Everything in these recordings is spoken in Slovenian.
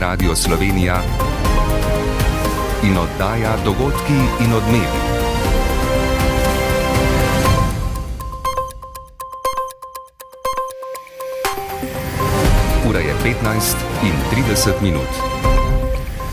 Radio Slovenija in oddaja dogodki in odmevi. Ura je 15 in 30 minut.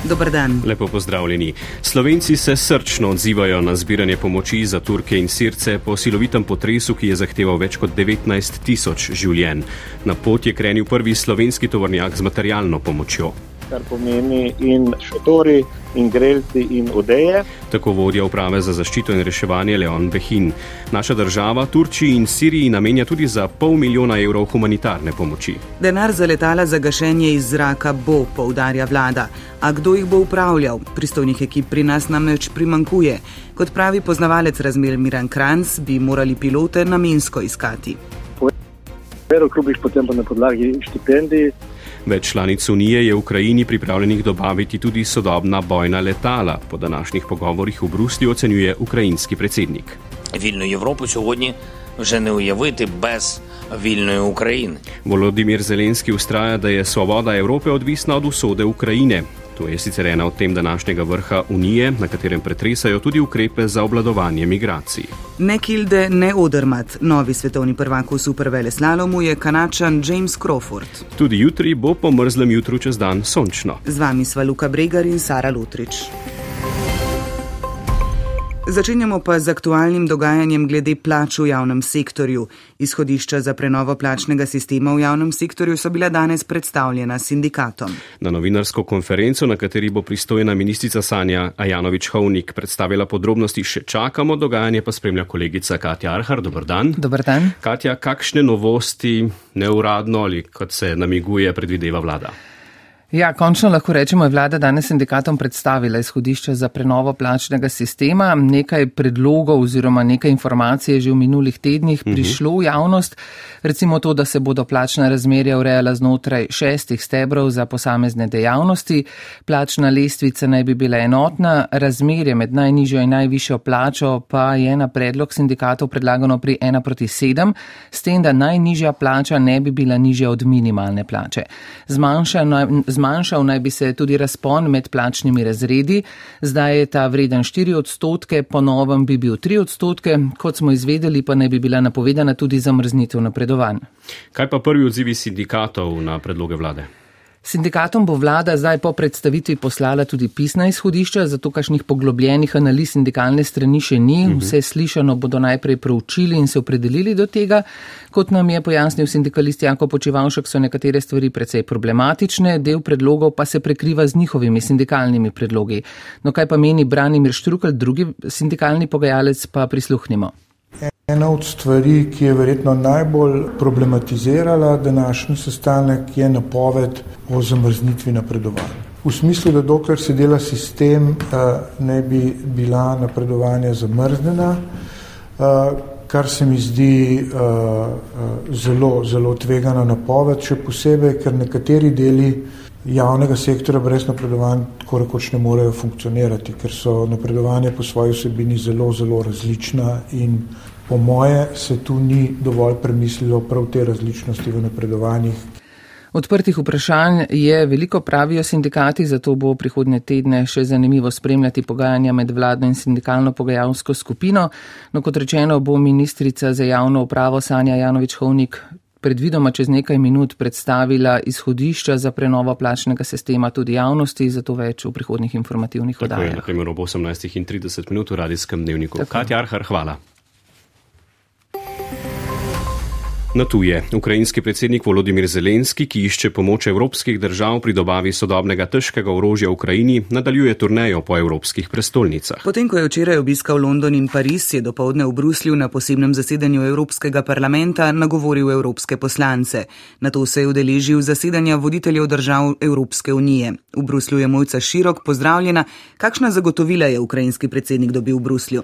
Dobar dan. Lepo pozdravljeni. Slovenci se srčno odzivajo na zbiranje pomoči za Turke in Sirce po silovitem potresu, ki je zahteval več kot 19 tisoč življenj. Na pot je krenil prvi slovenski tovornjak z materialno pomočjo. Kar pomeni in šotori, in grelci, in odeje. Tako vodja uprave za zaščito in reševanje Leon Behin. Naša država Turčiji in Siriji namenja tudi za pol milijona evrov humanitarne pomoči. Denar za letala za gašenje iz zraka bo, poudarja vlada. A kdo jih bo upravljal? Pristojnih ekip pri nas namreč primankuje. Kot pravi poznavalec razmer Miran Kranc, bi morali pilote namensko iskati. V aeroklubih potem pa na podlagi štipendij. Več članic Unije je Ukrajini pripravljenih dobaviti tudi sodobna bojna letala. Po današnjih pogovorih v Bruslju ocenjuje ukrajinski predsednik. Вільну Європу сьогодні вже не уявити без вільної України. Volodimir Zelenski ustraja, da je svoboda Evrope odvisna od usode Ukrajine. To je sicer ena od tem današnjega vrha Unije, na katerem pretresajo tudi ukrepe za obladovanje migracij. Ne Kilde, ne Odermat. Novi svetovni prvak v superveleslalomu je kanačan James Crawford. Tudi jutri bo po mrzlem jutru čez dan sončno. Z vami sva Luka Bregar in Sara Lutrič. Začenjamo pa z aktualnim dogajanjem glede plač v javnem sektorju. Izhodišča za prenovo plačnega sistema v javnem sektorju so bila danes predstavljena sindikatom. Na novinarsko konferenco, na kateri bo pristojna ministrica Sanja Ajanovič-Hovnik predstavila podrobnosti, še čakamo, dogajanje pa spremlja kolegica Katja Arhar. Dobr dan. Dobar dan. Katja, kakšne novosti neuradno ali kot se namiguje predvideva vlada? Ja, končno lahko rečemo, je vlada danes sindikatom predstavila izhodišče za prenovo plačnega sistema. Nekaj predlogov oziroma nekaj informacij je že v minulih tednih Mhm. prišlo v javnost. Recimo to, da se bodo plačna razmerja urejala znotraj šestih stebrov za posamezne dejavnosti. Plačna lestvica naj bi bila enotna, razmerje med najnižjo in najvišjo plačo pa je na predlog sindikatov predlagano pri 1 proti 7, s tem, da najnižja plača ne bi bila nižja od minimalne plače. Zmanjšano, zmanjšal naj bi se tudi razpon med plačnimi razredi. Zdaj je ta vreden 4 odstotke, po novem bi bil 3 odstotke, kot smo izvedeli, pa naj bi bila napovedana tudi zamrznitev napredovanj. Kaj pa prvi odzivi sindikatov na predloge vlade? Sindikatom bo vlada zdaj po predstavitvi poslala tudi pisna izhodišča, zato kašnih poglobljenih analiz sindikalne strani še ni. Vse slišano bodo najprej proučili in se opredelili do tega. Kot nam je pojasnil sindikalist Janko Počivalšek, so nekatere stvari precej problematične, del predlogov pa se prekriva z njihovimi sindikalnimi predlogi. No kaj pa meni Branimir Štrukelj, drugi sindikalni pogajalec, pa prisluhnimo. Ena od stvari, ki je verjetno najbolj problematizirala današnji sestanek, je napoved o zamrznitvi napredovanj. V smislu, da dokler se dela sistem, ne bi bila napredovanja zamrznjena, kar se mi zdi zelo, zelo tvegana napoved, še posebej, ker nekateri deli javnega sektora brez napredovanj tako rekoč ne morejo funkcionirati, ker so napredovanja po svoji vsebini zelo, zelo različna in po moje se tu ni dovolj premislilo prav te različnosti v napredovanjih. Odprtih vprašanj je veliko, pravijo sindikati, zato bo prihodne tedne še zanimivo spremljati pogajanja med vladno in sindikalno pogajalsko skupino. No, kot rečeno, bo ministrica za javno upravo Sanja Janovič-Hovnik predvidoma čez nekaj minut predstavila izhodišča za prenovo plačnega sistema tudi javnosti, zato več v prihodnih informativnih oddajah. naprimer ob 18.30 minut v radijskem dnevniku. Tako. Katja Arhar, hvala. Na tuje. Ukrajinski predsednik Volodimir Zelenski, ki išče pomoč evropskih držav pri dobavi sodobnega težkega orožja Ukrajini, nadaljuje turnejo po evropskih prestolnicah. Potem, ko je včeraj obiskal London in Pariz, je dopoledne v Bruslju na posebnem zasedanju Evropskega parlamenta nagovoril evropske poslance. Na to se je udeležil zasedanja voditeljev držav Evropske unije. V Bruslju je Mojca Širok pozdravljena. Kakšna zagotovila je ukrajinski predsednik dobil v Bruslju?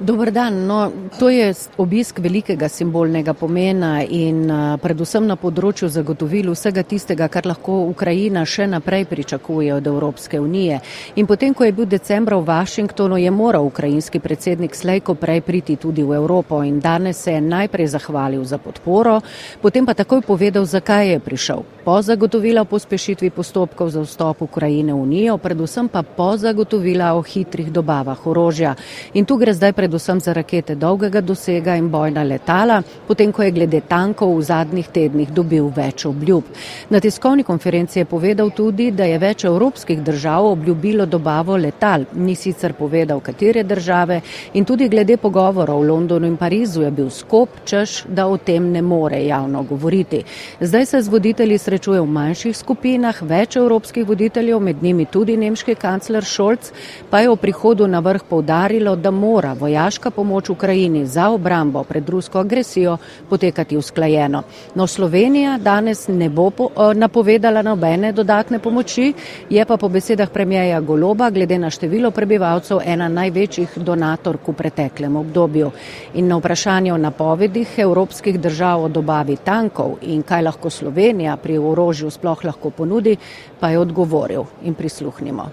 Dobar dan. No, to je obisk velikega simbolnega pomena in predvsem na področju zagotovil vsega tistega, kar lahko Ukrajina še naprej pričakuje od Evropske unije. In potem, ko je bil decembra v Washingtonu, je moral ukrajinski predsednik Slejko prej priti tudi v Evropo in danes se je najprej zahvalil za podporo, potem pa takoj povedal, zakaj je prišel. Po zagotovila o pospešitvi postopkov za vstop Ukrajine v Unijo, predvsem pa po zagotovila o hitrih dobavah orožja. In tu gre zdaj predvsem za rakete dolgega dosega in bojna letala, potem ko je glede tankov v zadnjih tednih dobil več obljub. Na tiskovni konferenci je povedal tudi, da je več evropskih držav obljubilo dobavo letal, ni sicer povedal, katere države in tudi glede pogovorov v Londonu in Parizu je bil skop, češ, da o tem ne more javno govoriti. Zdaj se z voditelji srečuje v manjših skupinah, več evropskih voditeljev, med njimi tudi nemški kancler Scholz, pa je v prihodu na vrh povdarilo, da mora vojaška pomoč Ukrajini za obrambo pred rusko agresijo potekati usklajeno. No, Slovenija danes ne bo po, uh, napovedala nobene dodatne pomoči, je pa po besedah premijeja Goloba glede na število prebivalcev ena največjih donatork v preteklem obdobju. In na vprašanje o napovedih evropskih držav o dobavi tankov in kaj lahko Slovenija pri orožju sploh lahko ponudi, pa je odgovoril in prisluhnimo.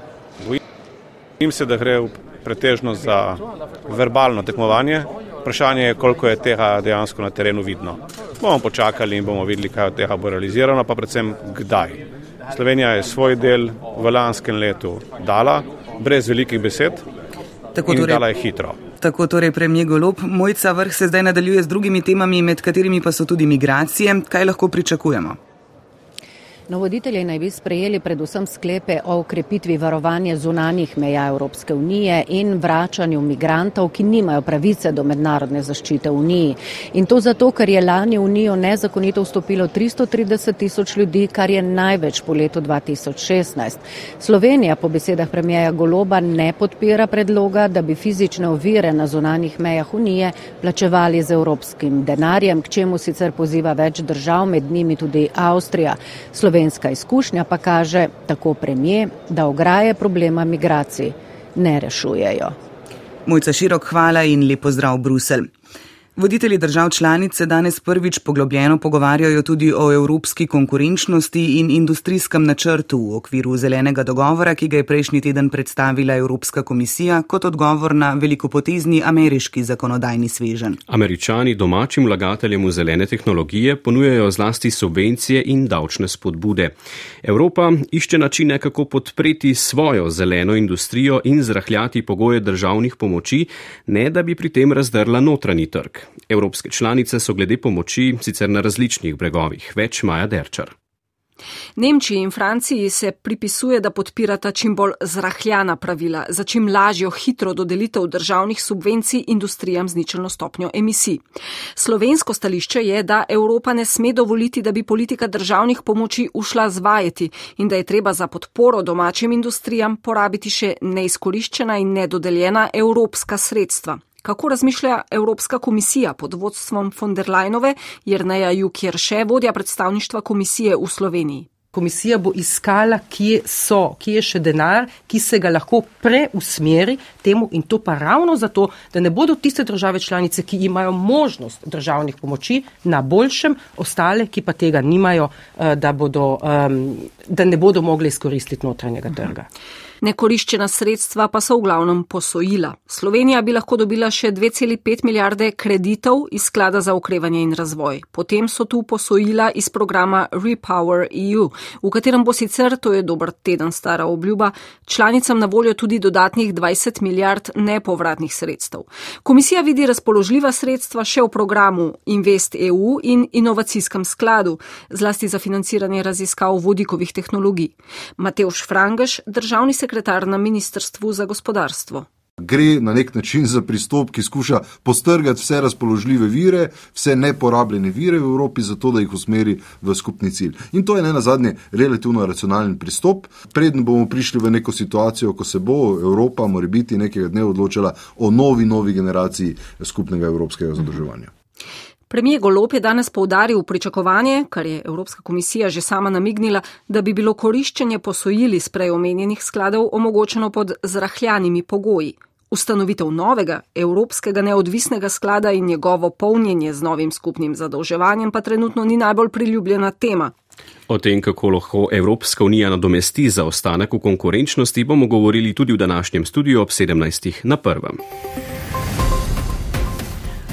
Bojim se, da gre pretežno za verbalno tekmovanje. Vprašanje je, koliko je tega dejansko na terenu vidno. Bomo počakali in bomo videli, kaj od tega bo realizirano, pa predvsem kdaj. Slovenija je svoj del v lanskem letu dala, brez velikih besed, Tako in torej- dala je hitro. Tako torej premije Golob. Mojca vrh se zdaj nadaljuje z drugimi temami, med katerimi pa so tudi migracije. Kaj lahko pričakujemo? No, voditelji naj bi sprejeli predvsem sklepe o ukrepitvi varovanja zunanjih meja Evropske unije in vračanju migrantov, ki nimajo pravice do mednarodne zaščite v Uniji. In to zato, ker je lani v Unijo nezakonito vstopilo 330 tisoč ljudi, kar je največ po letu 2016. Slovenija po besedah premijeja Goloba ne podpira predloga, da bi fizične ovire na zunanjih mejah Unije plačevali z evropskim denarjem, k čemu sicer poziva več držav, med njimi tudi Avstrija. Slovenska izkušnja pa kaže, tako premije, da ograje problema migracij ne rešujejo. Mojca Širok, hvala in lepo zdrav Brusel. Voditelji držav članic se danes prvič poglobljeno pogovarjajo tudi o evropski konkurenčnosti in industrijskem načrtu v okviru zelenega dogovora, ki ga je prejšnji teden predstavila Evropska komisija kot odgovor na velikopotezni ameriški zakonodajni svežen. Američani domačim vlagateljem v zelene tehnologije ponujajo zlasti subvencije in davčne spodbude. Evropa išče načine, kako podpreti svojo zeleno industrijo in zrahljati pogoje državnih pomoči, ne da bi pri tem razdrla notranji trg. Evropske članice so glede pomoči sicer na različnih bregovih. Več Maja Derčar. Nemčiji in Franciji se pripisuje, da podpirata čim bolj zrahljana pravila, za čim lažjo hitro dodelitev državnih subvencij industrijam z ničelno stopnjo emisij. Slovensko stališče je, da Evropa ne sme dovoliti, da bi politika državnih pomoči ušla zvajeti in da je treba za podporo domačim industrijam porabiti še neizkoriščena in nedodeljena evropska sredstva. Kako razmišlja Evropska komisija pod vodstvom von der Leinove, Jerneja Jukjerše, vodja predstavništva komisije v Sloveniji? Komisija bo iskala, kje so, kje je še denar, ki se ga lahko preusmeri temu in to pa ravno zato, da ne bodo tiste države članice, ki imajo možnost državnih pomoči na boljšem, ostale, ki pa tega nimajo, da, bodo, da ne bodo mogli izkoristiti notranjega trga. Nekoriščena sredstva pa so v glavnem posojila. Slovenija bi lahko dobila še 2,5 milijarde kreditov iz sklada za okrevanje in razvoj. Potem so tu posojila iz programa Repower EU, v katerem bo sicer, to je dober teden stara obljuba, članicam na voljo tudi dodatnih 20 milijard nepovratnih sredstev. Komisija vidi razpoložljiva sredstva še v programu Invest EU in inovacijskem skladu, zlasti za financiranje raziskav vodikovih tehnologij. Mateuš Frangeš, državni sekretar sekretar na Ministrstvu za gospodarstvo. Gre na nek način za pristop, ki skuša postrgati vse razpoložljive vire, vse neporabljene vire v Evropi, zato da jih usmeri v skupni cilj. In to je ne na zadnje relativno racionalen pristop. Preden bomo prišli v neko situacijo, ko se bo Evropa, mora biti nekega dne odločila o novi, novi generaciji skupnega evropskega zadrževanja. Premijer Golop je danes povdaril pričakovanje, kar je Evropska komisija že sama namignila, da bi bilo koriščenje posojili s preomenjenih skladov omogočeno pod zrahljanimi pogoji. Ustanovitev novega Evropskega neodvisnega sklada in njegovo polnjenje z novim skupnim zadolževanjem pa trenutno ni najbolj priljubljena tema. O tem, kako lahko Evropska unija nadomesti zaostanek v konkurenčnosti, bomo govorili tudi v današnjem studiu ob 17. na prvem.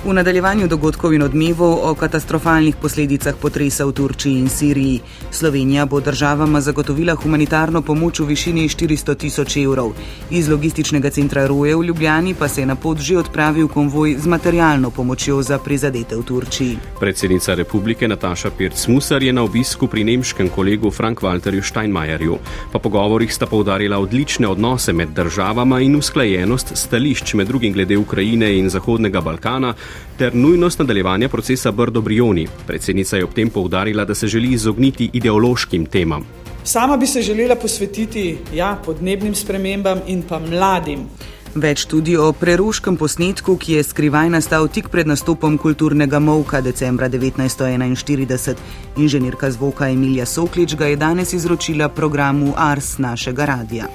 V nadaljevanju dogodkov in odmevov o katastrofalnih posledicah potresa v Turčiji in Siriji. Slovenija bo državama zagotovila humanitarno pomoč v višini 400 tisoč evrov. Iz logističnega centra Roje v Ljubljani pa se je na pot že odpravil konvoj z materialno pomočjo za prizadete v Turčiji. Predsednica republike Nataša Pirc-Musar je na obisku pri nemškem kolegu Frank-Walterju Steinmeierju. Po pogovorih sta povdarila odlične odnose med državama in usklajenost stališč med drugim glede Ukrajine in Zahodnega Balkana ter nujnost nadaljevanja procesa Brdo-Brioni. Predsednica je ob tem povdarila, da se želi izogniti ideološkim temam. Sama bi se želela posvetiti ja, podnebnim spremembam in pa mladim. Več tudi o preruškem posnetku, ki je skrivaj nastal tik pred nastopom kulturnega Mavka decembra 1941. Inženirka zvoka Emilija Soklič ga je danes izročila programu Ars našega radia.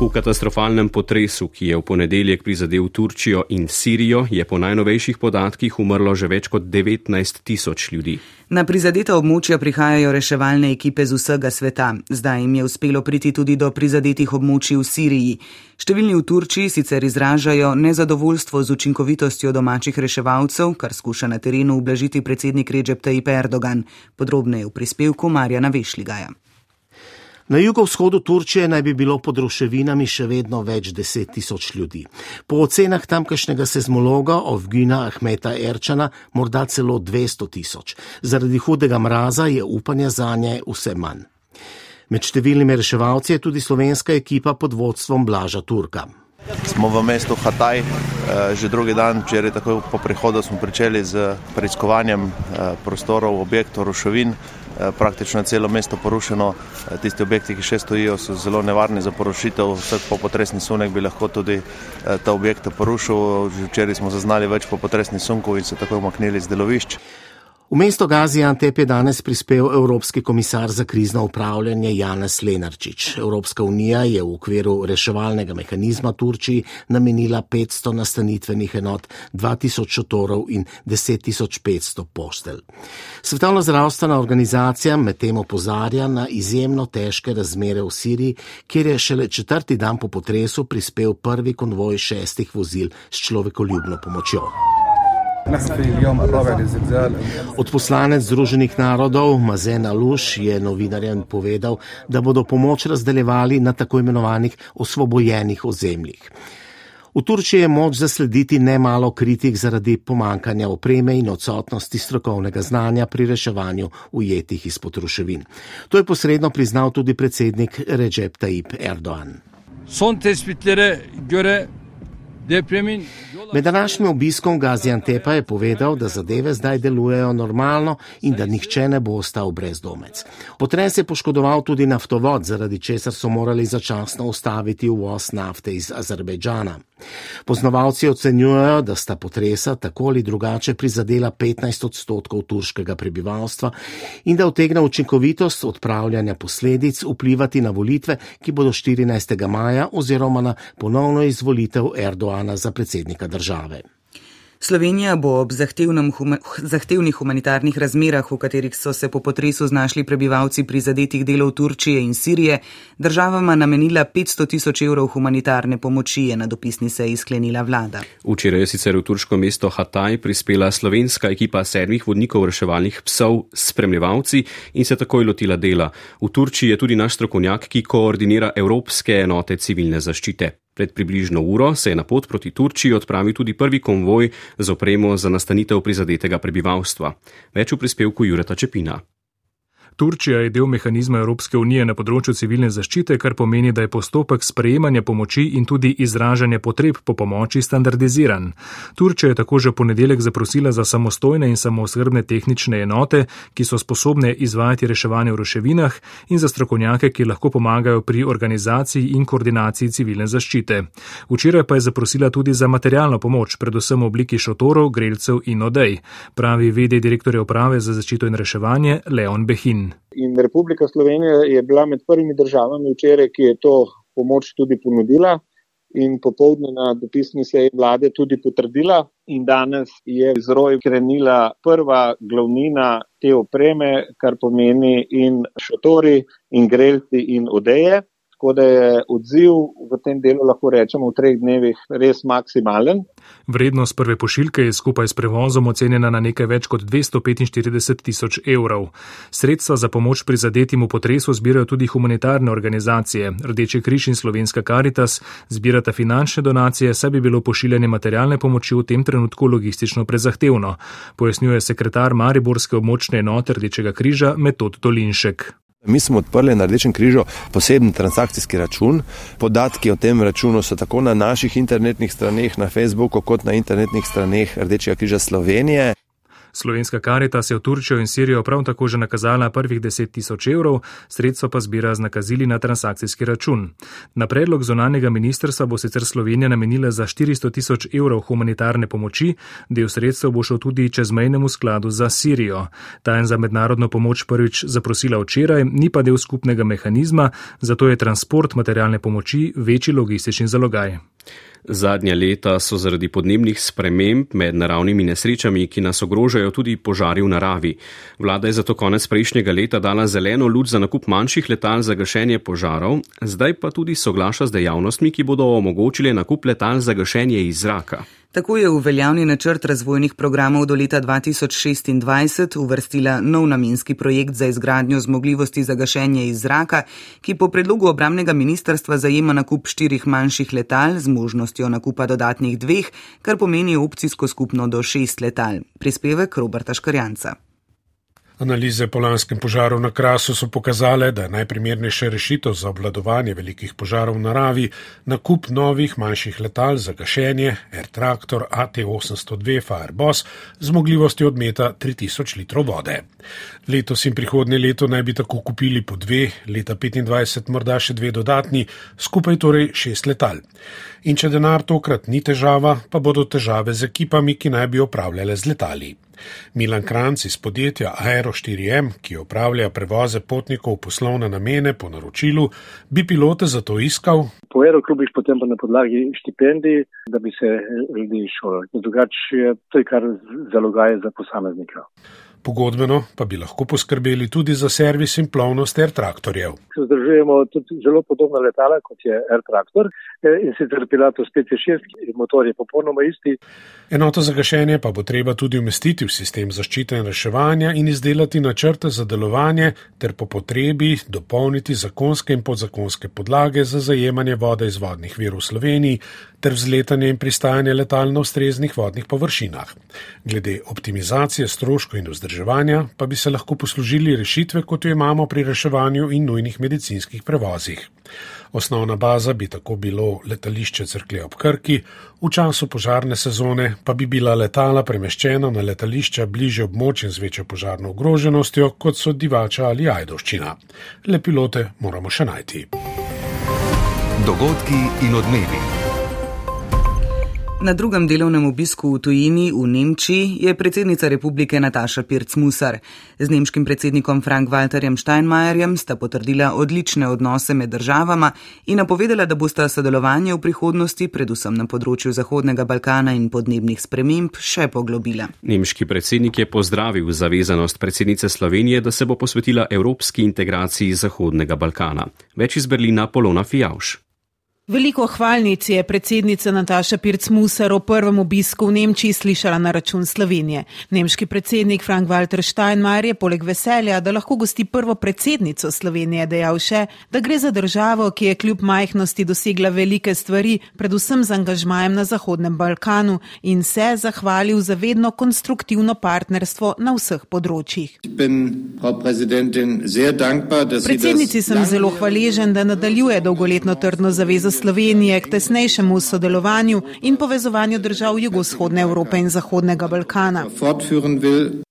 V katastrofalnem potresu, ki je v ponedeljek prizadel Turčijo in Sirijo, je po najnovejših podatkih umrlo že več kot 19 tisoč ljudi. Na prizadeta območja prihajajo reševalne ekipe z vsega sveta. Zdaj jim je uspelo priti tudi do prizadetih območij v Siriji. Številni v Turčiji sicer izražajo nezadovoljstvo z učinkovitostjo domačih reševalcev, kar skuša na terenu ublažiti predsednik Recep Tayyip Erdogan. Podrobneje v prispevku Marjana Vešligaja. Na jugovzhodu Turčije naj bi bilo pod ruševinami še vedno več deset tisoč ljudi. Po ocenah tamkajšnjega sezmologa Ovgina Ahmeta Erčana morda celo dvesto tisoč. Zaradi hudega mraza je upanja za nje vse manj. Med številnimi reševalci je tudi slovenska ekipa pod vodstvom Blaža Turka. Smo v mestu Hataj, že drugi dan, včeraj takoj po prihodu smo pričeli z preiskovanjem prostorov, objektov, ruševin. Eh, praktično celo mesto porušeno. Eh, tisti objekti, ki še stojijo, so zelo nevarni za porušitev. Vsak popotresni sunek bi lahko tudi eh, ta objekt porušil. Včeraj smo zaznali več popotresnih sunkov in se tako umaknili z delovišč. V mesto Gaziantep je danes prispel Evropski komisar za krizno upravljanje Janez Lenarčič. Evropska unija je v okviru reševalnega mehanizma Turčiji namenila 500 nastanitvenih enot, 2000 šotorov in 10500 postelj. Svetovna zdravstvena organizacija medtem opozarja na izjemno težke razmere v Siriji, kjer je šele četrti dan po potresu prispel prvi konvoj šestih vozil s človekoljubno pomočjo. Odposlanec Združenih narodov Mazen Aluš je novinarjem povedal, da bodo pomoč razdeljevali na tako imenovanih osvobojenih ozemljih. V Turčiji je moč zaslediti nemalo kritik zaradi pomankanja opreme in odsotnosti strokovnega znanja pri reševanju ujetih izpod ruševin. To je posredno priznal tudi predsednik Recep Tayyip Erdoğan. Son tespitlere göre Med današnjim obiskom Gaziantepa je povedal, da zadeve zdaj delujejo normalno in da nihče ne bo ostal brezdomec. Potres je poškodoval tudi naftovod, zaradi česar so morali začasno ustaviti uvoz nafte iz Azerbejdžana. Poznavalci ocenjujejo, da sta potresa tako ali drugače prizadela 15 odstotkov turškega prebivalstva in da utegne učinkovitost odpravljanja posledic vplivati na volitve, ki bodo 14. maja oziroma na ponovno izvolitev Erdoana za predsednika države. Slovenija bo ob huma, zahtevnih humanitarnih razmerah, v katerih so se po potresu znašli prebivalci prizadetih delov Turčije in Sirije, državama namenila 500 tisoč evrov humanitarne pomoči, je na dopisni seji sklenila vlada. Včeraj je sicer v turško mesto Hataj prispela slovenska ekipa sedmih vodnikov reševalnih psov s spremljevalci in se takoj lotila dela. V Turčiji je tudi naš strokovnjak, ki koordinira evropske enote civilne zaščite. Pred približno uro se je na pot proti Turčiji odpravil tudi prvi konvoj z opremo za nastanitev prizadetega prebivalstva. Več v prispevku Jureta Čepina. Turčija je del mehanizma Evropske unije na področju civilne zaščite, kar pomeni, da je postopek sprejemanja pomoči in tudi izražanja potreb po pomoči standardiziran. Turčija je tako že ponedeljek zaprosila za samostojne in samooskrbne tehnične enote, ki so sposobne izvajati reševanje v roševinah in za strokovnjake, ki lahko pomagajo pri organizaciji in koordinaciji civilne zaščite. Včeraj pa je zaprosila tudi za materialno pomoč, predvsem v obliki šotorov, grelcev in odej, pravi vede direktorja uprave za zaščito in reševanje Leon Behin. In Republika Slovenija je bila med prvimi državami včeraj, ki je to pomoč tudi ponudila. in popovdne na dopisni seji vlade tudi potrdila. In danes je iz roj krenila prva glavnina te opreme, kar pomeni in šotori, in grelci, in odeje. Tako da je odziv v tem delu, lahko rečemo, v treh dnevih res maksimalen. Vrednost prve pošiljke je skupaj s prevozom ocenjena na nekaj več kot 245 tisoč evrov. Sredstva za pomoč prizadetim v potresu zbirajo tudi humanitarne organizacije. Rdeči križ in Slovenska Caritas zbirata finančne donacije, saj bi bilo pošiljanje materialne pomoči v tem trenutku logistično prezahtevno, pojasnjuje sekretar Mariborske območne enote Rdečega križa Metod Dolinšek. Mi smo odprli na Rdečem križu poseben transakcijski račun. Podatki o tem računu so tako na naših internetnih straneh, na Facebooku, kot na internetnih straneh Rdečega križa Slovenije. Slovenska karita se je v Turčijo in Sirijo prav tako že nakazala prvih 10 tisoč evrov, sredstva pa zbira z nakazili na transakcijski račun. Na predlog zonanega ministrstva bo sicer Slovenija namenila za 400 tisoč evrov humanitarne pomoči, del sredstev bo šel tudi čezmejnemu skladu za Sirijo. Ta je za mednarodno pomoč prvič zaprosila včeraj, ni pa del skupnega mehanizma, zato je transport materialne pomoči večji logistični zalogaj. Zadnja leta so zaradi podnebnih sprememb med naravnimi nesrečami, ki nas ogrožajo tudi požari v naravi. Vlada je zato konec prejšnjega leta dala zeleno luč za nakup manjših letal za gašenje požarov, zdaj pa tudi soglaša z dejavnostmi, ki bodo omogočile nakup letal za gašenje iz zraka. Tako je v veljavni načrt razvojnih programov do leta 2026 uvrstila nov namenski projekt za izgradnjo zmogljivosti za gašenje iz zraka, ki po predlogu obramnega ministrstva zajema nakup štirih manjših letal z možnostjo nakupa dodatnih dveh, kar pomeni opcijsko skupno do šest letal. Prispevek Roberta Škarjanca. Analize po lanskem požaru na Krasu so pokazale, da je najprimernejša rešitev za obvladovanje velikih požarov v naravi nakup novih manjših letal za gašenje Air Tractor AT802 Fireboss z zmogljivostjo odmeta 3000 litrov vode. Letos in prihodnje leto naj bi tako kupili po dve, leta 2025 morda še dve dodatni, skupaj torej šest letal. In če denar tokrat ni težava, pa bodo težave z ekipami, ki naj bi opravljale z letali. Milan Kranc iz podjetja Aero 4M, ki opravlja prevoze potnikov v poslovne namene po naročilu, bi pilote za to iskal. Po aeroklubih potem pa na podlagi štipendij, da bi se ljudi šolali. Drugače, to je kar zalogaje za posameznika. Pogodbeno pa bi lahko poskrbeli tudi za servis in plovnost Air Traktorjev. Zdržujemo tudi zelo podobna letala, kot je Air Traktor eh, in sicer Pilatus 5.6, motor je popolnoma isti. Enoto za gašenje pa bo treba tudi umestiti v sistem zaščite in reševanja in izdelati načrte za delovanje ter po potrebi dopolniti zakonske in podzakonske podlage za zajemanje vode iz vodnih virov v Sloveniji ter vzletanje in pristajanje letal na ustreznih vodnih površinah. Glede optimizacije stroškov in vzdrževanja pa bi se lahko poslužili rešitve, kot jo imamo pri reševanju in nujnih medicinskih prevozih. Osnovna baza bi tako bilo letališče Crkle ob Krki, v času požarne sezone pa bi bila letala premeščena na letališča bliže območjem z večjo požarno ogroženostjo, kot so Divača ali Ajdoščina. Le pilote moramo še najti. Dogodki in odmevi. Na drugem delovnem obisku v tujini v Nemčiji je predsednica republike Nataša Pirc-Musar. Z nemškim predsednikom Frank-Walterjem Steinmeierjem sta potrdila odlične odnose med državama in napovedala, da bosta sodelovanje v prihodnosti, predvsem na področju Zahodnega Balkana in podnebnih sprememb, še poglobila. Nemški predsednik je pozdravil zavezanost predsednice Slovenije, da se bo posvetila evropski integraciji Zahodnega Balkana. Več iz Berlina Polona Fijavš. Veliko hvalnic je predsednica Nataša Pirc-Musar o prvem obisku v Nemčiji slišala na račun Slovenije. Nemški predsednik Frank-Walter Steinmeier je poleg veselja, da lahko gosti prvo predsednico Slovenije, dejal še, da gre za državo, ki je kljub majhnosti dosegla velike stvari, predvsem z angažmajem na Zahodnem Balkanu in se zahvalil za vedno konstruktivno partnerstvo na vseh področjih. Predsednici sem zelo hvaležen, da nadaljuje dolgoletno trdno zavezo Slovenije k tesnejšemu sodelovanju in povezovanju držav jugovzhodne Evrope in Zahodnega Balkana.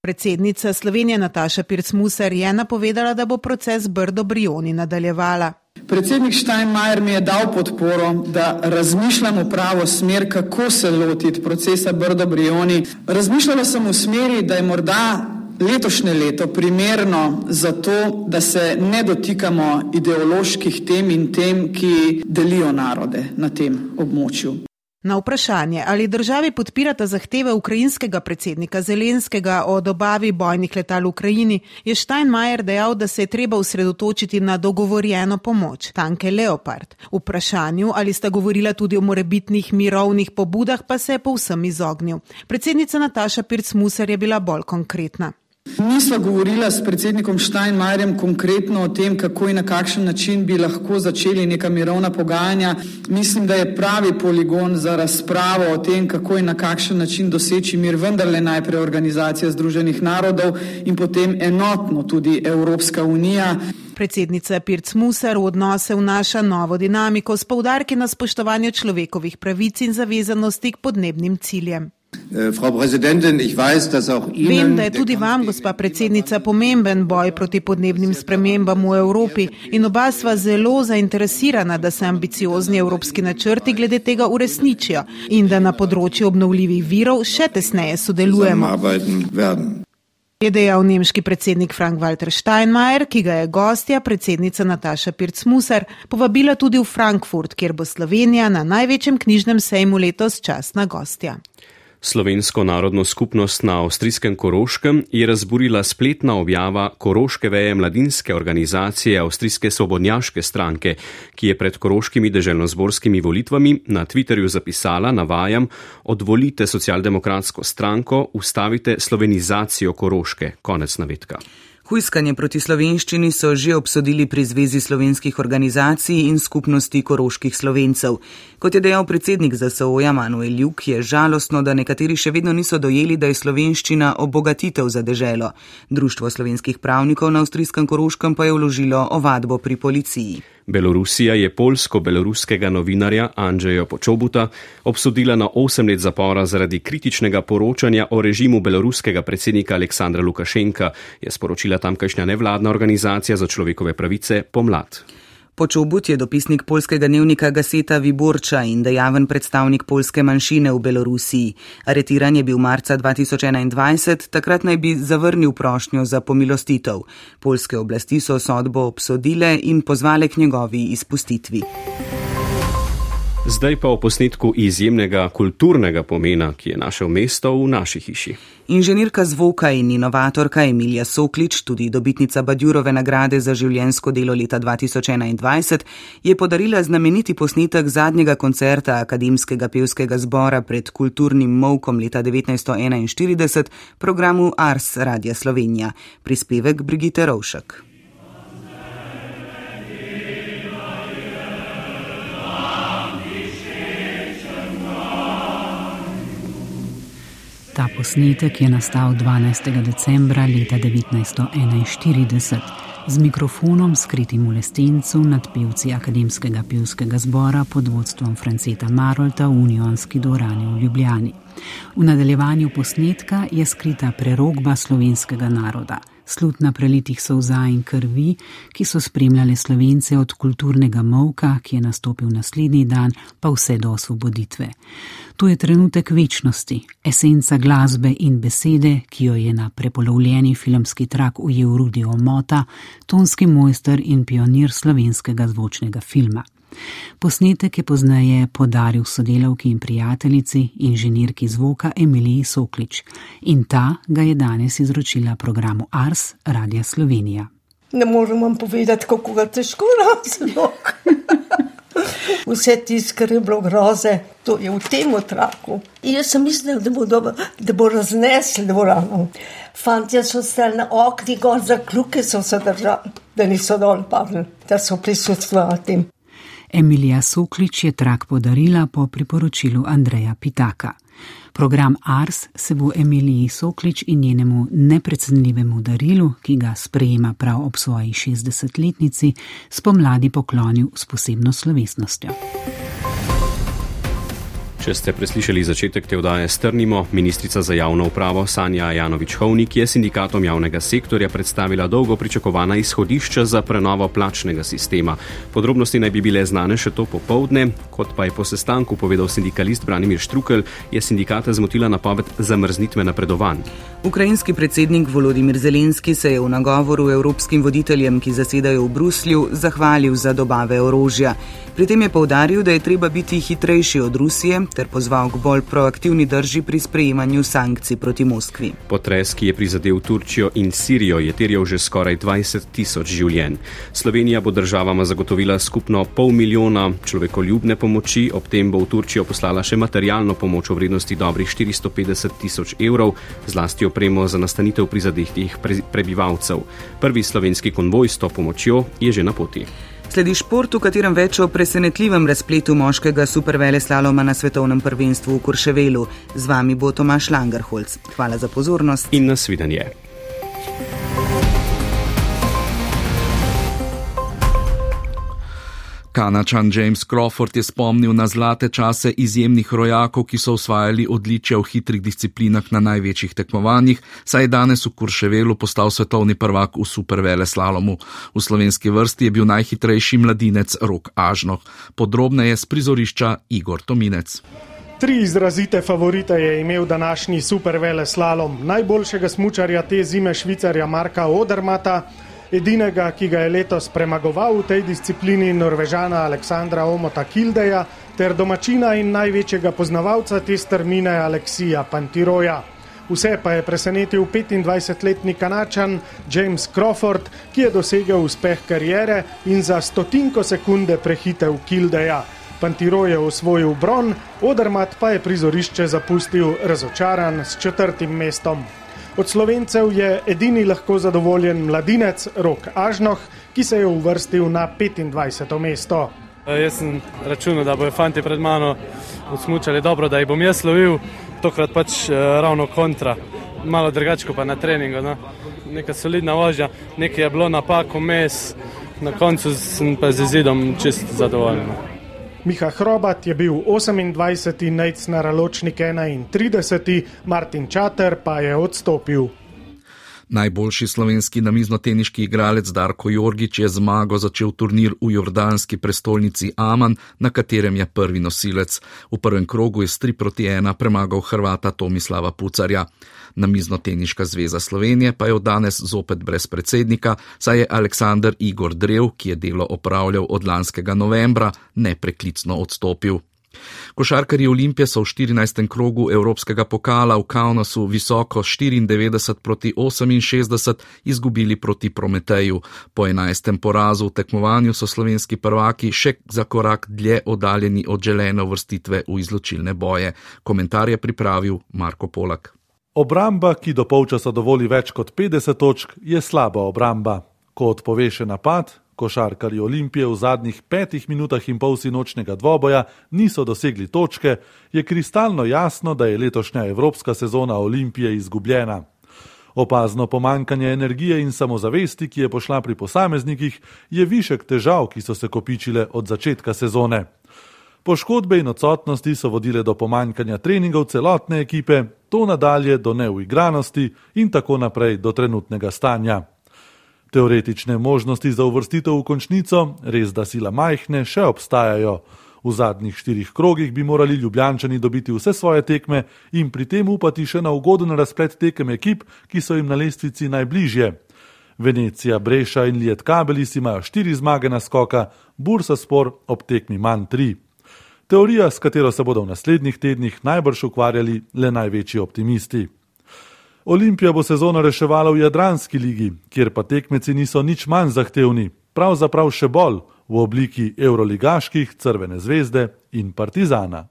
Predsednica Slovenije Nataša Pirc-Musar je napovedala, da bo proces Brdo Brioni nadaljevala. Predsednik Steinmeier mi je dal podporo, da razmišljam v pravo smer, kako se lotiti procesa Brdo Brioni. Razmišljala sem v smeri, da je morda letošnje leto primerno za to, da se ne dotikamo ideoloških tem in tem, ki delijo narode na tem območju. Na vprašanje, ali državi podpirata zahteve ukrajinskega predsednika Zelenskega o dobavi bojnih letal v Ukrajini, je Steinmeier dejal, da se je treba usredotočiti na dogovorjeno pomoč, tanke Leopard. Vprašanju, ali sta govorila tudi o morebitnih mirovnih pobudah, pa se je povsem izognil. Predsednica Nataša Pirc-Muser je bila bolj konkretna. Nisva govorila s predsednikom Steinmeierjem konkretno o tem, kako in na kakšen način bi lahko začeli neka mirovna pogajanja. Mislim, da je pravi poligon za razpravo o tem, kako in na kakšen način doseči mir, vendarle najprej Organizacija Združenih narodov in potem enotno tudi Evropska unija. Predsednica Pirc Musar v odnose vnaša novo dinamiko s poudarki na spoštovanju človekovih pravic in zavezanosti k podnebnim ciljem. Äh. Vem, da je tudi vam, gospa predsednica, pomemben boj proti podnebnim spremembam v Evropi in oba sva zelo zainteresirana, da se ambiciozni evropski načrti glede tega uresničijo in da na področju obnovljivih virov še tesneje sodelujemo. Je dejal nemški predsednik Frank-Walter Steinmeier, ki ga je gostja, predsednica Nataša Pirc-Musar, povabila tudi v Frankfurt, kjer bo Slovenija na največjem knjižnem sejmu letos časna gostja. Slovensko narodno skupnost na avstrijskem Koroškem je razburila spletna objava Koroške veje mladinske organizacije Avstrijske svobodnjaške stranke, ki je pred koroškimi deželnozborskimi volitvami na Twitterju zapisala, navajam, odvolite socialdemokratsko stranko, ustavite slovenizacijo Koroške. Konec navedka. Hujskanje proti slovenščini so že obsodili pri Zvezi slovenskih organizacij in skupnosti koroških slovencev. Kot je dejal predsednik ZSO-ja Manuel Juk, je žalostno, da nekateri še vedno niso dojeli, da je slovenščina obogatitev za deželo. Društvo slovenskih pravnikov na avstrijskem Koroškem pa je vložilo ovadbo pri policiji. Belorusija je polsko-beloruskega novinarja Andrzeja Počobuta obsodila na 8 let zapora zaradi kritičnega poročanja o režimu beloruskega predsednika Aleksandra Lukašenka, je sporočila tamkajšnja nevladna organizacija za človekove pravice Pomlad. Počobut je dopisnik polskega dnevnika Gaseta Viborča in dejaven predstavnik polske manjšine v Belorusiji. Aretiran je bil marca 2021, takrat naj bi zavrnil prošnjo za pomilostitev. Polske oblasti so sodbo obsodile in pozvale k njegovi izpustitvi. Zdaj pa o posnetku izjemnega kulturnega pomena, ki je našel mesto v naši hiši. Inženirka zvoka in inovatorka Emilija Soklič, tudi dobitnica Badjurove nagrade za življensko delo leta 2021, je podarila znameniti posnetek zadnjega koncerta Akademskega pevskega zbora pred kulturnim molkom leta 1941 programu Ars Radia Slovenija. Prispevek Brigite Rovšek. Ta posnetek je nastal 12. decembra leta 1941 z mikrofonom skritim v lestencu nad pevci Akademskega pevskega zbora pod vodstvom Franceta Marolta v Unionski dvorani v Ljubljani. V nadaljevanju posnetka je skrita prerogba slovenskega naroda slutna prelitih solza in krvi, ki so spremljale slovence od kulturnega molka, ki je nastopil naslednji dan, pa vse do osvoboditve. To je trenutek večnosti, esenca glasbe in besede, ki jo je na prepolovljeni filmski trak ujel Rudi Omota, tonski mojster in pionir slovenskega zvočnega filma. Posnetek je pozneje podaril sodelavki in prijateljici, inženirki zvoka Emiliji Soklič, in ta ga je danes izročila programu Ars Radia Slovenija. Ne morem vam povedati, kako ga težko razumem. Vse tisto, kar je bilo groze, to je v tem otroku. Jaz sem mislil, da bo, dobro, da bo raznesel dvorano. Fantje so stali na okni, gor za kljuke so se držali, da niso dol padli, da so prisostvovali tem. Emilija Soklič je trak podarila po priporočilu Andreja Pitaka. Program Ars se bo Emiliji Soklič in njenemu neprecenljivemu darilu, ki ga sprejema prav ob svoji 60-letnici, spomladi poklonil s posebno slovesnostjo. Če ste preslišali začetek te vdaje, strnimo, ministrica za javno upravo Sanja Janovič-Hovnik je sindikatom javnega sektorja predstavila dolgo pričakovana izhodišča za prenovo plačnega sistema. Podrobnosti naj bi bile znane še to popovdne, kot pa je po sestanku povedal sindikalist Branimir Štrukel, je sindikate zmotila napoved zamrznitve napredovanj. Ukrajinski predsednik Volodimir Zelenski se je v nagovoru evropskim voditeljem, ki zasedajo v Bruslju, zahvalil za dobave orožja. Pri tem je povdaril, da je treba biti hitrejši od Rusije ter pozval k bolj proaktivni drži pri sprejemanju sankcij proti Moskvi. Potres, ki je prizadel Turčijo in Sirijo, je terjal že skoraj 20 tisoč življenj. Slovenija bo državama zagotovila skupno pol milijona človekoljubne pomoči, ob tem bo v Turčijo poslala še materialno pomoč v vrednosti dobrih 450 tisoč evrov, zlasti opremo za nastanitev prizadetih prebivalcev. Prvi slovenski konvoj s to pomočjo je že na poti. Sledi šport, v katerem več o presenetljivem razpletu moškega supervele slaloma na svetovnem prvenstvu v Kurševelu. Z vami bo Tomaš Langerholz. Hvala za pozornost in nasvidenje. Kanačan James Crawford je spomnil na zlate čase izjemnih rojakov, ki so osvajali odličja v hitrih disciplinah na največjih tekmovanjih, saj je danes v Kurševelu postal svetovni prvak v supervele slalomu. V slovenski vrsti je bil najhitrejši mladinec Rok Ažnoh. Podrobneje z prizorišča Igor Tominec. Tri izrazite favorite je imel današnji supervele slalom. Najboljšega smučarja te zime švicarja Marka Odermata, edinega, ki ga je letos premagoval v tej disciplini, Norvežana Aleksandra Omota Kildeja, ter domačina in največjega poznavalca te strmine Aleksija Pantiroja. Vse pa je presenetil 25-letni kanačan James Crawford, ki je dosegel uspeh karijere in za stotinko sekunde prehitev Kildeja. Pantiro je osvojil bron, Odermat pa je prizorišče zapustil razočaran s četrtim mestom. Od slovencev je edini lahko zadovoljen mladinec Rok Ažnoh, ki se je uvrstil na 25. mesto. E, jaz sem računal, da bojo fanti pred mano odsmučali dobro, da jih bom jaz lovil, tokrat pač e, ravno kontra, malo drugače pa na treningu. No. Neka solidna vožnja, nekaj je bilo napak vmes, na koncu sem pa z izidom čist zadovoljen. Miha Hrobat je bil 28. Nec Naraločnik 31. Martin Čater pa je odstopil. Najboljši slovenski namiznoteniški igralec Darko Jorgič je zmago začel turnir v jordanski prestolnici Aman, na katerem je prvi nosilec. V prvem krogu je s 3 proti 1 premagal Hrvata Tomislava Pucarja. Namiznoteniška zveza Slovenije pa je od danes zopet brez predsednika, saj je Aleksandr Igor Drev, ki je delo opravljal od lanskega novembra, nepreklicno odstopil. Košarkarji Olimpije so v 14. krogu Evropskega pokala v Kaunasu visoko 94 proti 68 izgubili proti Prometeju. Po 11. porazu v tekmovanju so slovenski prvaki še za korak dlje oddaljeni od želene vrstitve v izločilne boje. Komentar je pripravil Marko Polak. Obramba, ki do polčasa dovoli več kot 50 točk, je slaba obramba. Ko odpove še napad, košarkari Olimpije v zadnjih petih minutah in pol sinočnega dvoboja niso dosegli točke, je kristalno jasno, da je letošnja evropska sezona Olimpije izgubljena. Opazno pomankanje energije in samozavesti, ki je pošla pri posameznikih, je višek težav, ki so se kopičile od začetka sezone. Poškodbe in odsotnosti so vodile do pomankanja treningov celotne ekipe, to nadalje do neuigranosti in tako naprej do trenutnega stanja. Teoretične možnosti za uvrstitev v končnico, res da sila majhne, še obstajajo. V zadnjih štirih krogih bi morali ljubljančani dobiti vse svoje tekme in pri tem upati še na ugoden razplet tekem ekip, ki so jim na lestvici najbližje. Venecija, Breša in Liet Kabelis imajo štiri zmage na skoka, Bursa spor ob tekmi manj tri. Teorija, s katero se bodo v naslednjih tednih najbrž ukvarjali le največji optimisti. Olimpija bo sezono reševala v Jadranski ligi, kjer pa tekmeci niso nič manj zahtevni, pravzaprav še bolj v obliki evroligaških, crvene zvezde in partizana.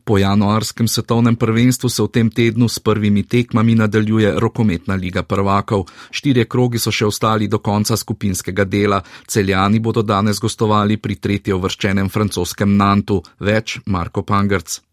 Po januarskem svetovnem prvenstvu se v tem tednu s prvimi tekmami nadaljuje rokometna liga prvakov. Štirje krogi so še ostali do konca skupinskega dela. Celjani bodo danes gostovali pri tretjo vrščenem francoskem Nantu, več Marko Pangrc.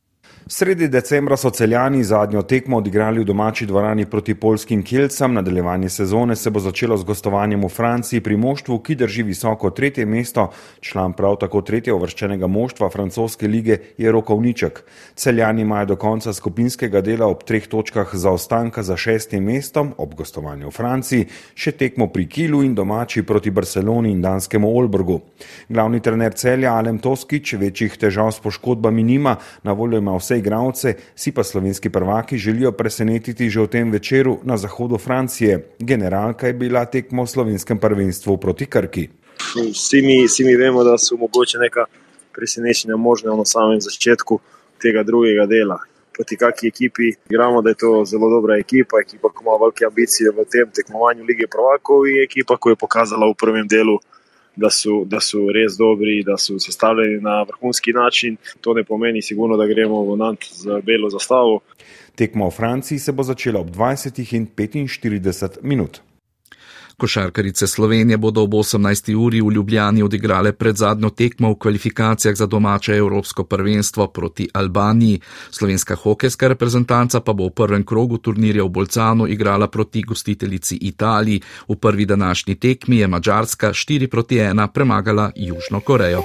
Sredi decembra so celjani zadnjo tekmo odigrali v domači dvorani proti polskim Kielcam. Nadaljevanje sezone se bo začelo z gostovanjem v Franciji pri moštvu, ki drži visoko tretje mesto. Član prav tako tretje uvrščenega moštva francoske lige je Rokovniček. Celjani imajo do konca skupinskega dela ob treh točkah zaostanka za šestim mestom, ob gostovanju v Franciji, še tekmo pri Kilu in domači proti Barceloni in danskemu Olbrgu. Glavni trener celja Alem Toskič večjih težav s poškodbami nima, na voljo ima vse igralce, si pa slovenski prvaki želijo presenetiti že v tem večeru na zahodu Francije. Generalka je bila tekmo v slovenskem prvenstvu proti Krki. Vsi mi, vsi mi vemo, da so mogoče neka presenečenja možne na samem začetku tega drugega dela. Proti kakšni ekipi igramo, da je to zelo dobra ekipa, ekipa, ki ima velike ambicije v tem tekmovanju lige prvakov in ekipa, ki je pokazala v prvem delu da so, da so res dobri, da so sestavljeni na vrhunski način. To ne pomeni, sigurno, da gremo v Nant z belo zastavo. Tekmo v Franciji se bo začela ob 20 in 45 minut. Košarkarice Slovenije bodo ob 18. uri v Ljubljani odigrale pred zadnjo tekmo v kvalifikacijah za domače evropsko prvenstvo proti Albaniji. Slovenska hokejska reprezentanca pa bo v prvem krogu turnirja v Bolcanu igrala proti gostiteljici Italiji. V prvi današnji tekmi je Mačarska 4 proti 1 premagala Južno Korejo.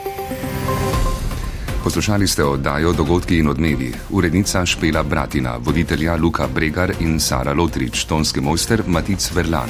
Poslušali ste oddajo Dogodki in odmevi. Urednica Špela Bratina, voditelja Luka Bregar in Sara Lotrič, tonski mojster Matic Verlan.